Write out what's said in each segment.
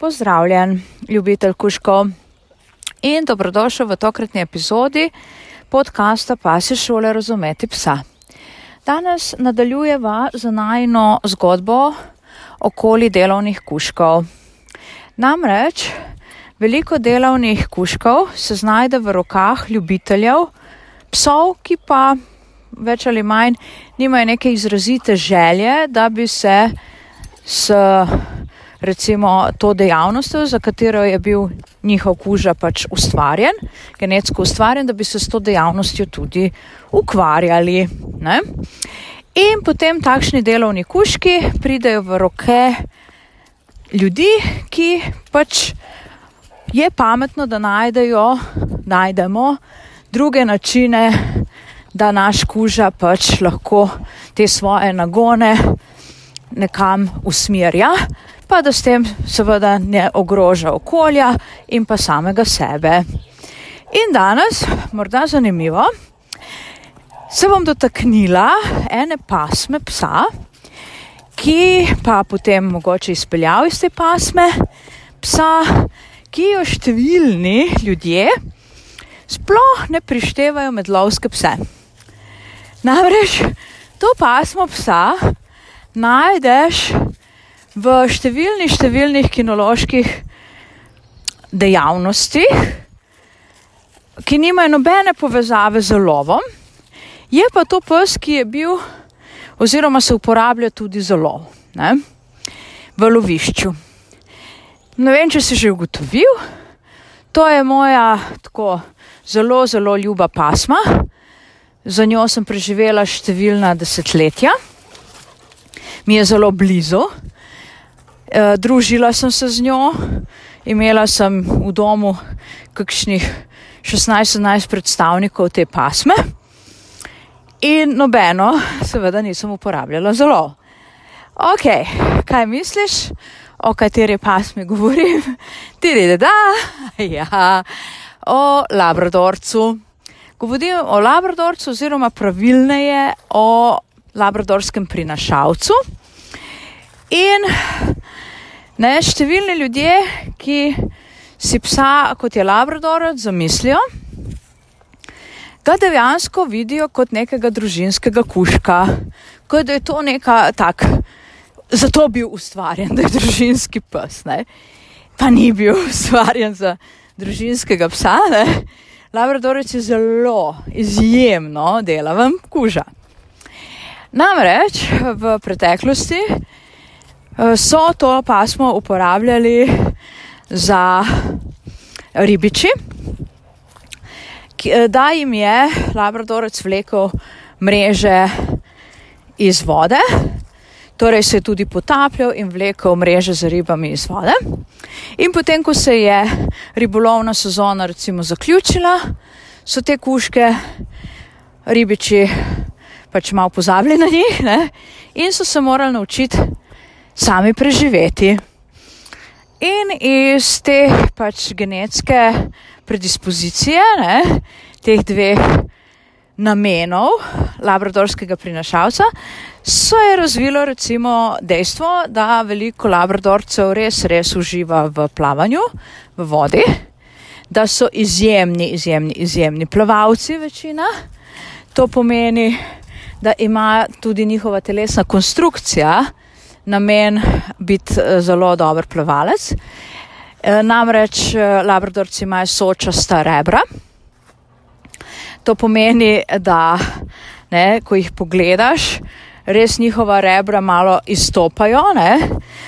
Pozdravljen, ljubitelj kuškov in dobrodošel v tokratni epizodi podcasta Pasi šole razumeti psa. Danes nadaljujeva z najno zgodbo okoli delovnih kuškov. Namreč veliko delovnih kuškov se znajde v rokah ljubiteljev psov, ki pa več ali manj nimajo neke izrazite želje, da bi se s recimo to dejavnostjo, za katero je bil njihov kuža pač ustvarjen, genetsko ustvarjen, da bi se s to dejavnostjo tudi ukvarjali. Ne? In potem takšni delovni kuški pridejo v roke ljudi, ki pač je pametno, da najdejo, najdemo druge načine, da naš kuža pač lahko te svoje nagone nekam usmerja, pa da s tem seveda ne ogroža okolja in pa samega sebe. In danes, morda zanimivo, se bom dotaknila ene pasme psa, ki pa potem mogoče izpeljal iz te pasme psa, ki jo številni ljudje sploh ne prištevajo med lovske pse. Namreč to pasmo psa najdeš v številnih, številnih kinoloških dejavnostih, ki nimajo nobene povezave z lovom, je pa to pes, ki je bil oziroma se uporablja tudi za lov ne? v lovišču. Ne vem, če si že ugotovil, to je moja tako zelo, zelo ljuba pasma. Za njo sem preživela številna desetletja, mi je zelo blizu, e, družila sem se z njo, imela sem v domu kakšnih 16-17 predstavnikov te pasme in nobeno, seveda, nisem uporabljala zelo. Ok, kaj misliš, o kateri pasmi govorim? Ti rede, da, ja, o Labradorcu. Govorim o Labradorcu, oziroma pravilneje o Labradorskem prinašalcu. In ne, številni ljudje, ki si psa kot je Labradorec zamislijo, ga dejansko vidijo kot nekega družinskega kuška, kot da je to neka tak, zato bil ustvarjen, da je družinski pes, ne. Pa ni bil ustvarjen za družinskega psa, ne. Labradorec je zelo izjemno delaven kuža. Namreč v preteklosti eh, so to pasmo uporabljali za ribiči, Eh, da jim je Labradorec vlekel mreže iz vode, torej se je tudi potapljal in vlekel mreže za ribami iz vode. In potem, ko se je ribolovna sezona recimo zaključila, so te kuške ribiči pač malo pozabili na njih ne? in so se morali naučiti sami preživeti. In iz te pač genetske predispozicije ne, teh dveh namenov labradorskega prinašalca, se je razvilo recimo dejstvo, da veliko labradorcev res, res uživa v plavanju, v vodi, da so izjemni, izjemni, izjemni plavalci večina. To pomeni, da ima tudi njihova telesna konstrukcija namen biti eh, zelo dober plavalec. Eh, namreč eh, labradorci imajo sočasta rebra. To pomeni, da ne, ko jih pogledaš, res njihova rebra malo izstopajo, ne,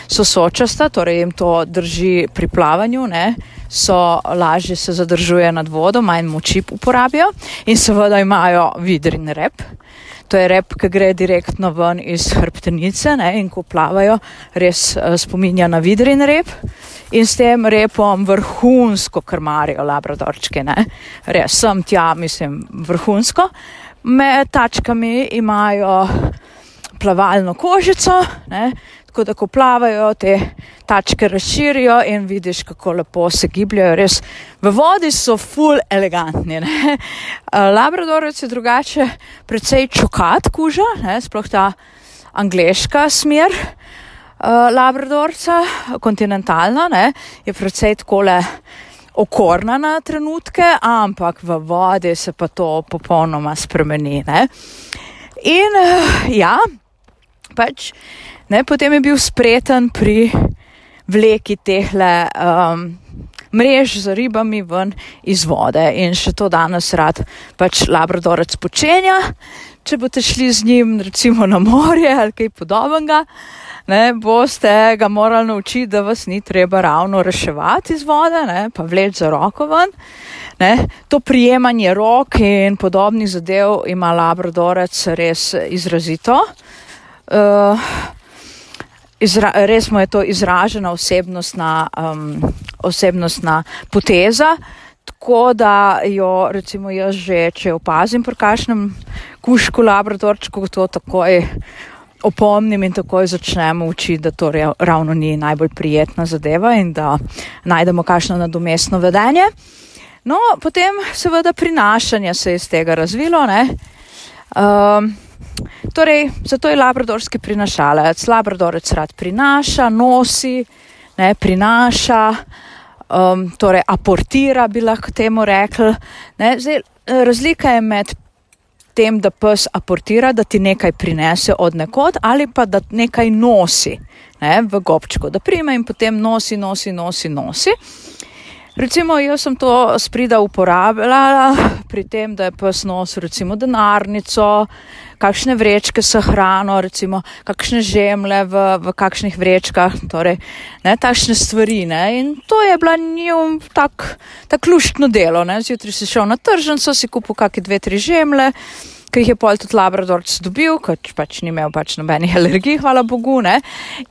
so sočasta, torej jim to drži pri plavanju, ne, so lažje se zadržuje nad vodo, manj moči uporabijo in seveda imajo vidrin rep. To je rep, ki gre direktno ven iz hrbtenice ne, in ko plavajo, res uh, spominja na vidrin rep in s tem repom vrhunsko krmarijo labradorčke, ne. Res sem tja, mislim, vrhunsko. Med tačkami imajo plavalno kožico, ne, tako da ko plavajo, te tačke razširijo in vidiš, kako lepo se gibljajo. Res v vodi so full elegantni. Ne. Labradorec je drugače, precej čokat kuža, ne, sploh ta angliška smer. labradorca, kontinentalna, ne, je predvsej takole okorna na trenutke, ampak v vodi se pa to popolnoma spremeni. Ne. In uh, ja, pač, ne, potem je bil spreten pri vleki tehle um, mrež z ribami ven iz vode in še to danes rad pač labradorec počenja. Če boste šli z njim recimo na morje ali kaj podobnega, ne, boste ga morali naučiti, da vas ni treba ravno reševati iz vode, ne, pa vleč za roko ven. Ne. To prijemanje rok in podobnih zadev ima labradorec res izrazito. Uh, izra, res mu je to izražena osebnostna, um, osebnostna poteza. Tako da jo, recimo, jaz že, če opazim pri kažem kušku laboratorčku, to takoj opomnim in takoj začnemo učiti, da to ravno ni najbolj prijetna zadeva in da najdemo kakšno nadomestno vedenje. No, potem seveda prinašanje se je iz tega razvilo. Um, Torej, zato je labradorski prinašalec. Labradorec rad prinaša, nosi, ne, prinaša, um, torej aportira, bi lahko temu rekli. Ne, zdaj, razlika je med tem, da pes aportira, da ti nekaj prinese od nekod, ali pa da nekaj nosi ne, v gobčku, da prime in potem nosi, nosi, nosi, nosi. Recimo, jaz sem to sprida uporabljala pri tem, da je pes nosil recimo denarnico, kakšne vrečke s hrano, recimo kakšne žemlje v, v kakšnih vrečkah, torej ne, takšne stvari. Ne. In to je bila njim tak, tak luštno delo. Ne. Zjutraj si šel na tržnico, si kupil kakšne dve, tri žemlje, ki jih je pol tudi labradorc dobil, ker pač ni imel pač nobenih alergij, hvala Bogu. Ne.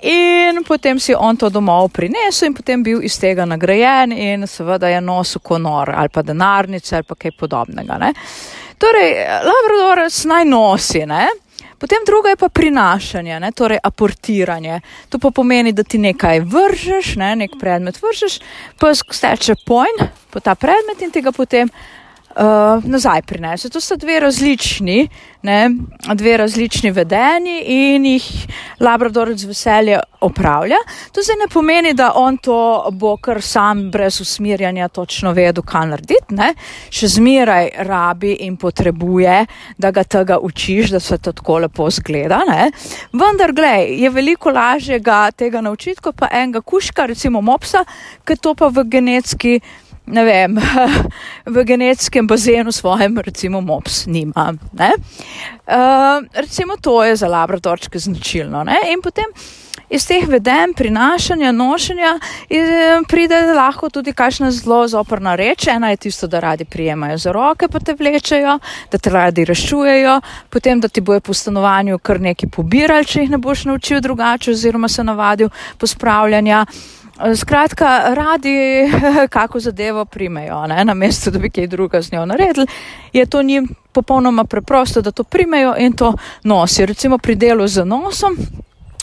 In potem si on to domov prinesel in potem bil iz tega nagrajen in seveda je nosil konor ali pa denarnice ali pa kaj podobnega. Ne. Torej, labradorec naj nosi, ne? Potem druga je pa prinašanje, ne? torej aportiranje. To pa pomeni, da ti nekaj vržeš, ne? nek predmet vržeš, pa steče pojn po ta predmet in tega potem uh, nazaj prinese. To so dve različni, ne, dve različni vedenji in jih Labrador z veseljem opravlja. To zdaj ne pomeni, da on to bo kar sam brez usmirjanja točno vedel, kaj narediti. Ne. Še zmeraj rabi in potrebuje, da ga tega učiš, da se to tako lepo zgleda. Ne. Vendar, glej, je veliko lažje ga tega naučiti, kot pa enega kuška, recimo mopsa, ki to pa v genetski ne vem, v genetskem bazenu svojem, recimo, mops nima. Uh, recimo, to je za laboratorčke značilno. Ne? In potem iz teh veden, prinašanja, nošenja, pride lahko tudi kakšna zelo zoprna reč. Ena je tisto, da radi prijemajo za roke, pa te vlečejo, da te radi rešujejo, potem, da ti bojo po stanovanju kar nekaj pobirali, če jih ne boš naučil drugače, oziroma se navadil pospravljanja. Skratka, radi kako zadevo primejo, ne? na mesto, da bi kaj druga z njo naredili, je to njim popolnoma preprosto, da to primejo in to nosijo. Recimo pri delu z nosom,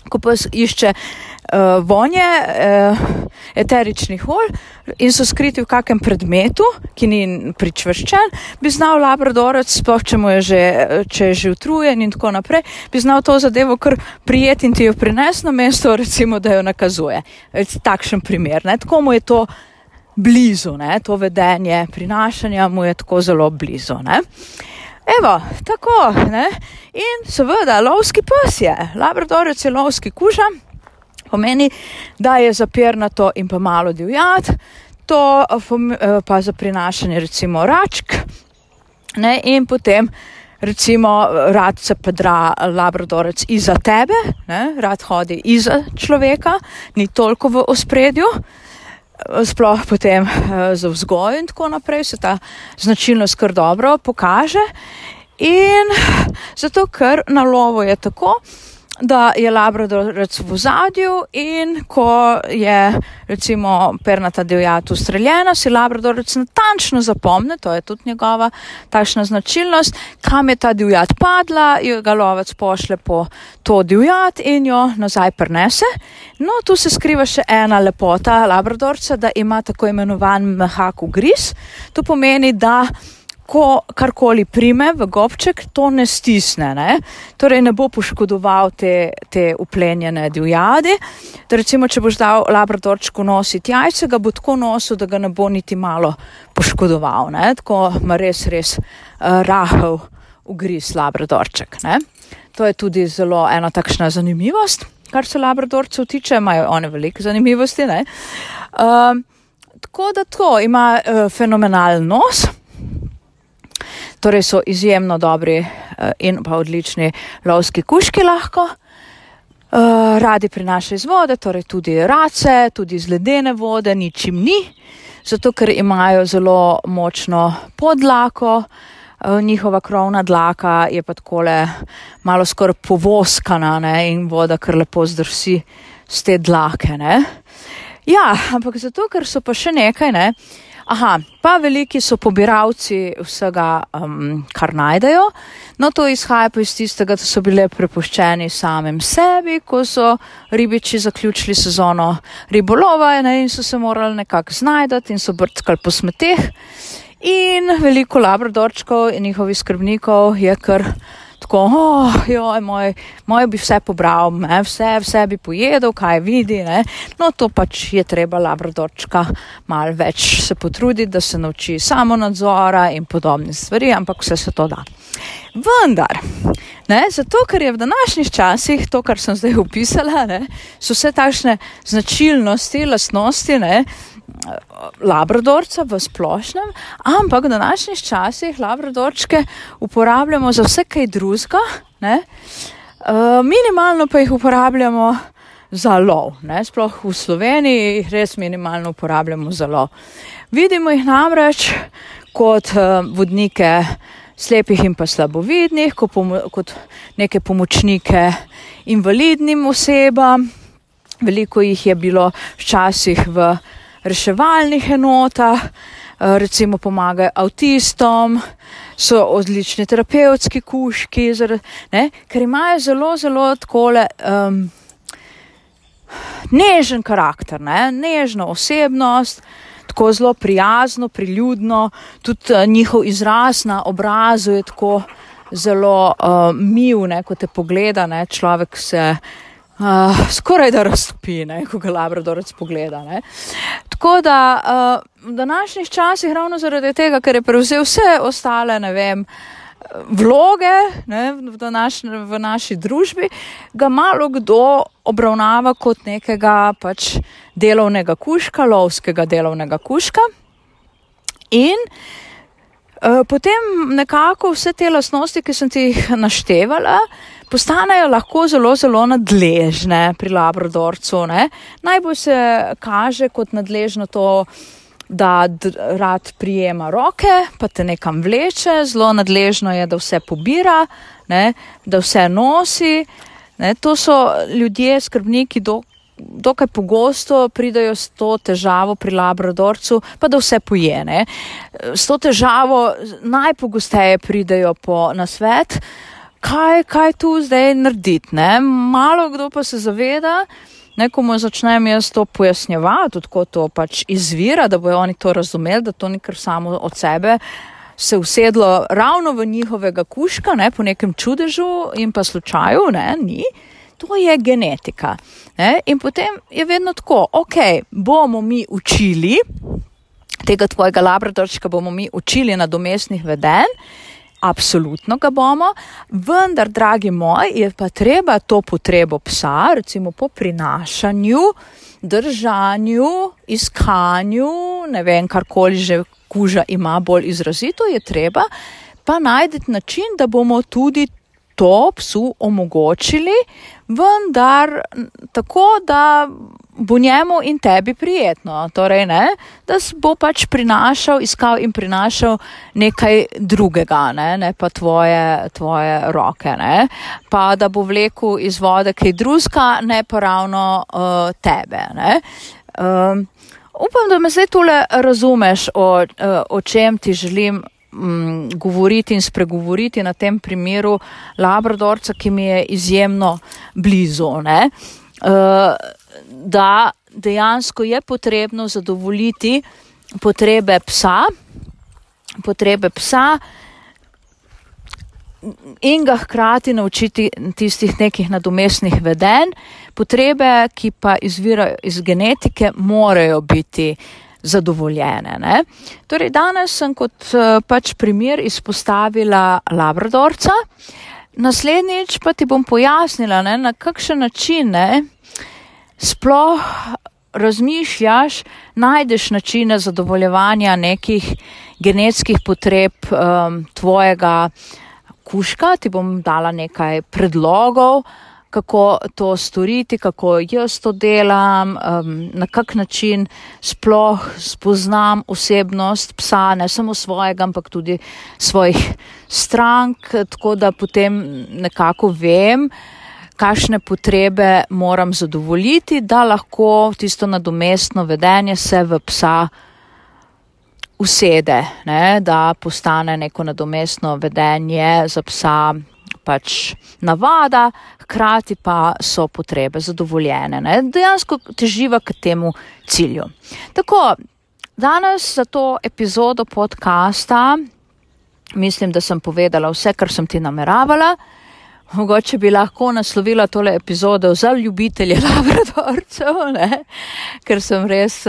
ko pa išče uh, vonje uh, eteričnih olj in so skriti v kakem predmetu, ki ni pričvrščen, bi znal labradorec, sploh če mu je že, če je že utrujen in tako naprej, bi znal to zadevo kar prijeti in ti jo prinesti na mesto, recimo, da jo nakazuje. Takšen primer. Ne? Tako mu je to blizu, ne? to vedenje prinašanja mu je tako zelo blizu. Ne? Evo, tako, ne? in seveda, lovski pes je, labradorec je lovski kuža pomeni, da je zapirnato in pa malo divjat, to eh, pa za prinašanje recimo račk ne, in potem recimo rad se pedra labradorec iza tebe, ne, rad hodi iza človeka, ni toliko v ospredju. Sploh potem eh, za vzgoj in tako naprej se ta značilnost kar dobro pokaže. In zato, ker na lovo je tako, da je labradorec v zadju in ko je recimo pernata divjad ustreljena, si labradorec natančno zapomne, to je tudi njegova takšna značilnost, kam je ta divjad padla, jo ga lovec pošle po to divjad in jo nazaj prenese. No, tu se skriva še ena lepota labradorca, da ima tako imenovan mehak ugriz. To pomeni, da ko karkoli prime v gobček, to ne stisne, ne? torej ne bo poškodoval te, te uplenjene divjadi. Recimo, če boš dal labradorčku nositi jajce, ga bo tako nosil, da ga ne bo niti malo poškodoval, ne? tako ima res, res uh, rahel ugriz labradorček. Ne? To je tudi zelo ena takšna zanimivost, kar se labradorcev tiče, imajo one velike zanimivosti. Uh, tako da to ima uh, fenomenalen nos torej so izjemno dobri eh, in pa odlični lovski kuški lahko. Uh, radi prinašajo iz vode, torej tudi race, tudi iz ledene vode, ničim ni, zato ker imajo zelo močno podlako, uh, njihova krovna dlaka je pa takole malo skoraj povoskana ne, in voda kar lepo zdrsi z te dlake. Ne. Ja, ampak zato, ker so pa še nekaj, ne. Aha, pa veliki so pobiralci vsega, um, kar najdejo. No, to izhaja pa iz tistega, da so bile prepuščeni samim sebi, ko so ribiči zaključili sezono ribolova ne, in so se morali nekako znajdati in so brtkali po smeteh. In veliko labradorčkov in njihovih skrbnikov je kar tako, oh, joj, moj, moj bi vse pobral, ne, vse, vse bi pojedel, kaj vidi. Ne. No, to pač je treba labradorčka mal več se potruditi, da se nauči samo nadzora in podobne stvari, ampak vse se to da. Vendar, ne, zato ker je v današnjih časih to, kar sem zdaj opisala, ne, so vse takšne značilnosti, lastnosti, ne, labradorca v splošnem, ampak v današnjih časih labradorčke uporabljamo za vse kaj drugega, uh, minimalno pa jih uporabljamo za lov. Ne? Sploh v Sloveniji jih res minimalno uporabljamo za lov. Vidimo jih namreč kot uh, vodnike slepih in pa slabovidnih, kot, pomo kot neke pomočnike invalidnim osebam. Veliko jih je bilo včasih v reševalnih enotah, eh, recimo pomagajo avtistom, so odlični terapevtski kuški, ne, ker imajo zelo, zelo takole. Um, Nežen karakter, ne? nežna osebnost, tako zelo prijazno, priljudno, tudi uh, njihov izraz na obrazu je tako zelo uh, mil, ne? ko te pogleda, ne? človek se uh, uh, skoraj da raztopi, ne, ko ga labradorec pogleda. Ne. Tako da uh, v današnjih časih, ravno zaradi tega, ker je prevzel vse ostale, ne vem, vloge ne, v, naš, v naši družbi, ga malo kdo obravnava kot nekega pač delovnega kuška, lovskega delovnega kuška. In uh, potem nekako vse te lasnosti, ki sem ti jih naštevala, uh, postanejo lahko zelo, zelo nadležne pri labradorcu. Ne? Najbolj se kaže kot nadležno to, da rad prijema roke, pa te nekam vleče, zelo nadležno je, da vse pobira, ne? da vse nosi. Ne? To so ljudje, skrbniki, do, dokaj pogosto pridajo s to težavo pri labradorcu, pa da vse pojene. S to težavo najpogosteje pridajo po nasvet kaj, kaj tu zdaj narediti. Ne? Malo kdo pa se zaveda, nekomu začnem jaz to pojasnjevati, odkot to pač izvira, da bojo oni to razumeli, da to ni kar samo od sebe. Se usedlo ravno v njihovega kuška, ne, po nekem čudežu in pa slučaju, ne, ni. To je genetika. Ne? In potem je vedno tako, ok, bomo mi učili tega tvojega labradorčka, bomo mi učili na domestnih vedenj. Absolutno ga bomo, vendar, dragi moj, je pa treba to potrebo psa, recimo po prinašanju, držanju, iskanju, ne vem, karkoli že kuža ima bolj izrazito, je treba pa najti način, da bomo tudi to psu omogočili, vendar tako, da bo njemu in tebi prijetno. Torej, ne, da bo pač prinašal, iskal in prinašal nekaj drugega, ne, ne pa tvoje, tvoje roke. Ne, pa da bo vlekel iz vode kaj drugega, ne pa ravno uh, tebe. Um, upam, da me zdaj tole razumeš, o, uh, o čem ti želim. Mm, govoriti in spregovoriti na tem primeru Labradorca, ki mi je izjemno blizu. Uh, da dejansko je potrebno zadovoljiti potrebe psa, potrebe psa in ga hkrati naučiti tistih nekih nadomestnih vedenj. Potrebe, ki pa izvirajo iz genetike, morajo biti zadovoljene. Ne? Torej, danes sem kot eh, pač primer izpostavila Labradorca, naslednjič pa ti bom pojasnila, ne, na kakšen način ne, sploh razmišljaš, najdeš načine zadovoljevanja nekih genetskih potreb um, tvojega kuška, ti bom dala nekaj predlogov, kako to storiti, kako jaz to delam, um, na kak način sploh spoznam osebnost psa, ne samo svojega, ampak tudi svojih strank, tako da potem nekako vem, kakšne potrebe moram zadovoljiti, da lahko tisto nadomestno vedenje se v psa usede, ne, da postane neko nadomestno vedenje za psa pač navada, hkrati pa so potrebe zadovoljene. Ne? Dejansko teživa k temu cilju. Tako, danes za to epizodo podcasta mislim, da sem povedala vse, kar sem ti nameravala. Mogoče bi lahko naslovila tole epizodo za ljubitelje labradorcev, ne? ker sem res,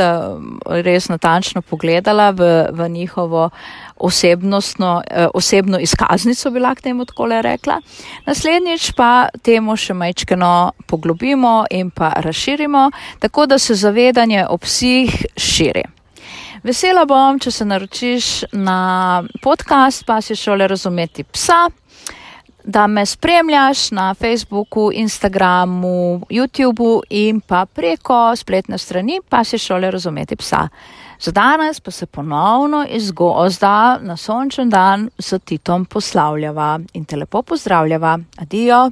res natančno pogledala v, v njihovo osebnostno, eh, osebno izkaznico, bi lahko temu tako rekla. Naslednjič pa temo še majčkeno poglobimo in pa razširimo, tako da se zavedanje o psih širi. Vesela bom, če se naročiš na podcast Pasje šole razumeti psa, da me spremljaš na Facebooku, Instagramu, YouTubu in pa preko spletne strani Pasje šole razumeti psa. Za danes pa se ponovno iz gozda na sončen dan s Titom poslavljava in te lepo pozdravljava. Adijo!